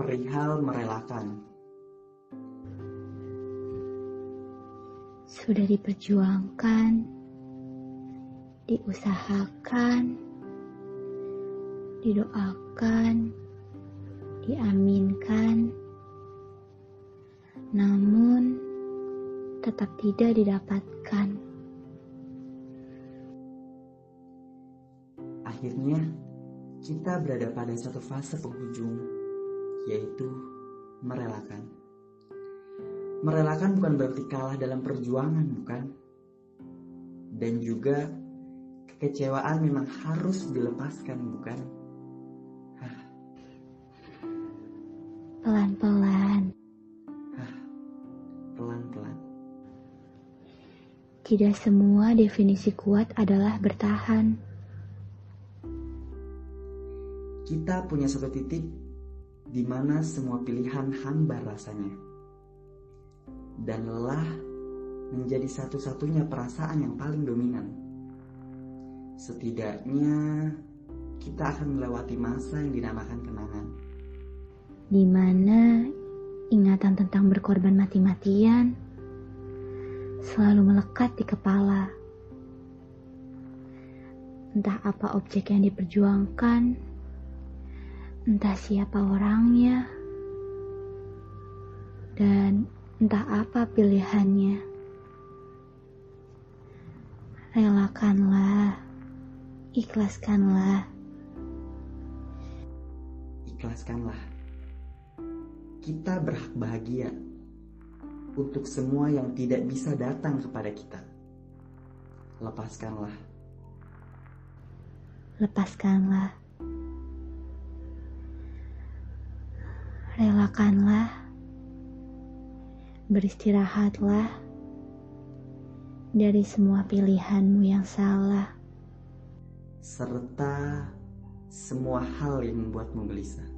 perihal merelakan. Sudah diperjuangkan, diusahakan, didoakan, diaminkan, namun tetap tidak didapatkan. Akhirnya, kita berada pada satu fase penghujung, yaitu merelakan. Merelakan bukan berarti kalah dalam perjuangan, bukan? Dan juga kekecewaan memang harus dilepaskan, bukan? Pelan-pelan. Pelan-pelan. Tidak semua definisi kuat adalah bertahan. Kita punya satu titik di mana semua pilihan hambar rasanya. Dan lelah menjadi satu-satunya perasaan yang paling dominan. Setidaknya kita akan melewati masa yang dinamakan kenangan. Di mana ingatan tentang berkorban mati-matian selalu melekat di kepala. Entah apa objek yang diperjuangkan, entah siapa orangnya, dan entah apa pilihannya. Relakanlah, ikhlaskanlah. Ikhlaskanlah. Kita berhak bahagia untuk semua yang tidak bisa datang kepada kita. Lepaskanlah. Lepaskanlah. Relakanlah, beristirahatlah dari semua pilihanmu yang salah, serta semua hal yang membuatmu gelisah.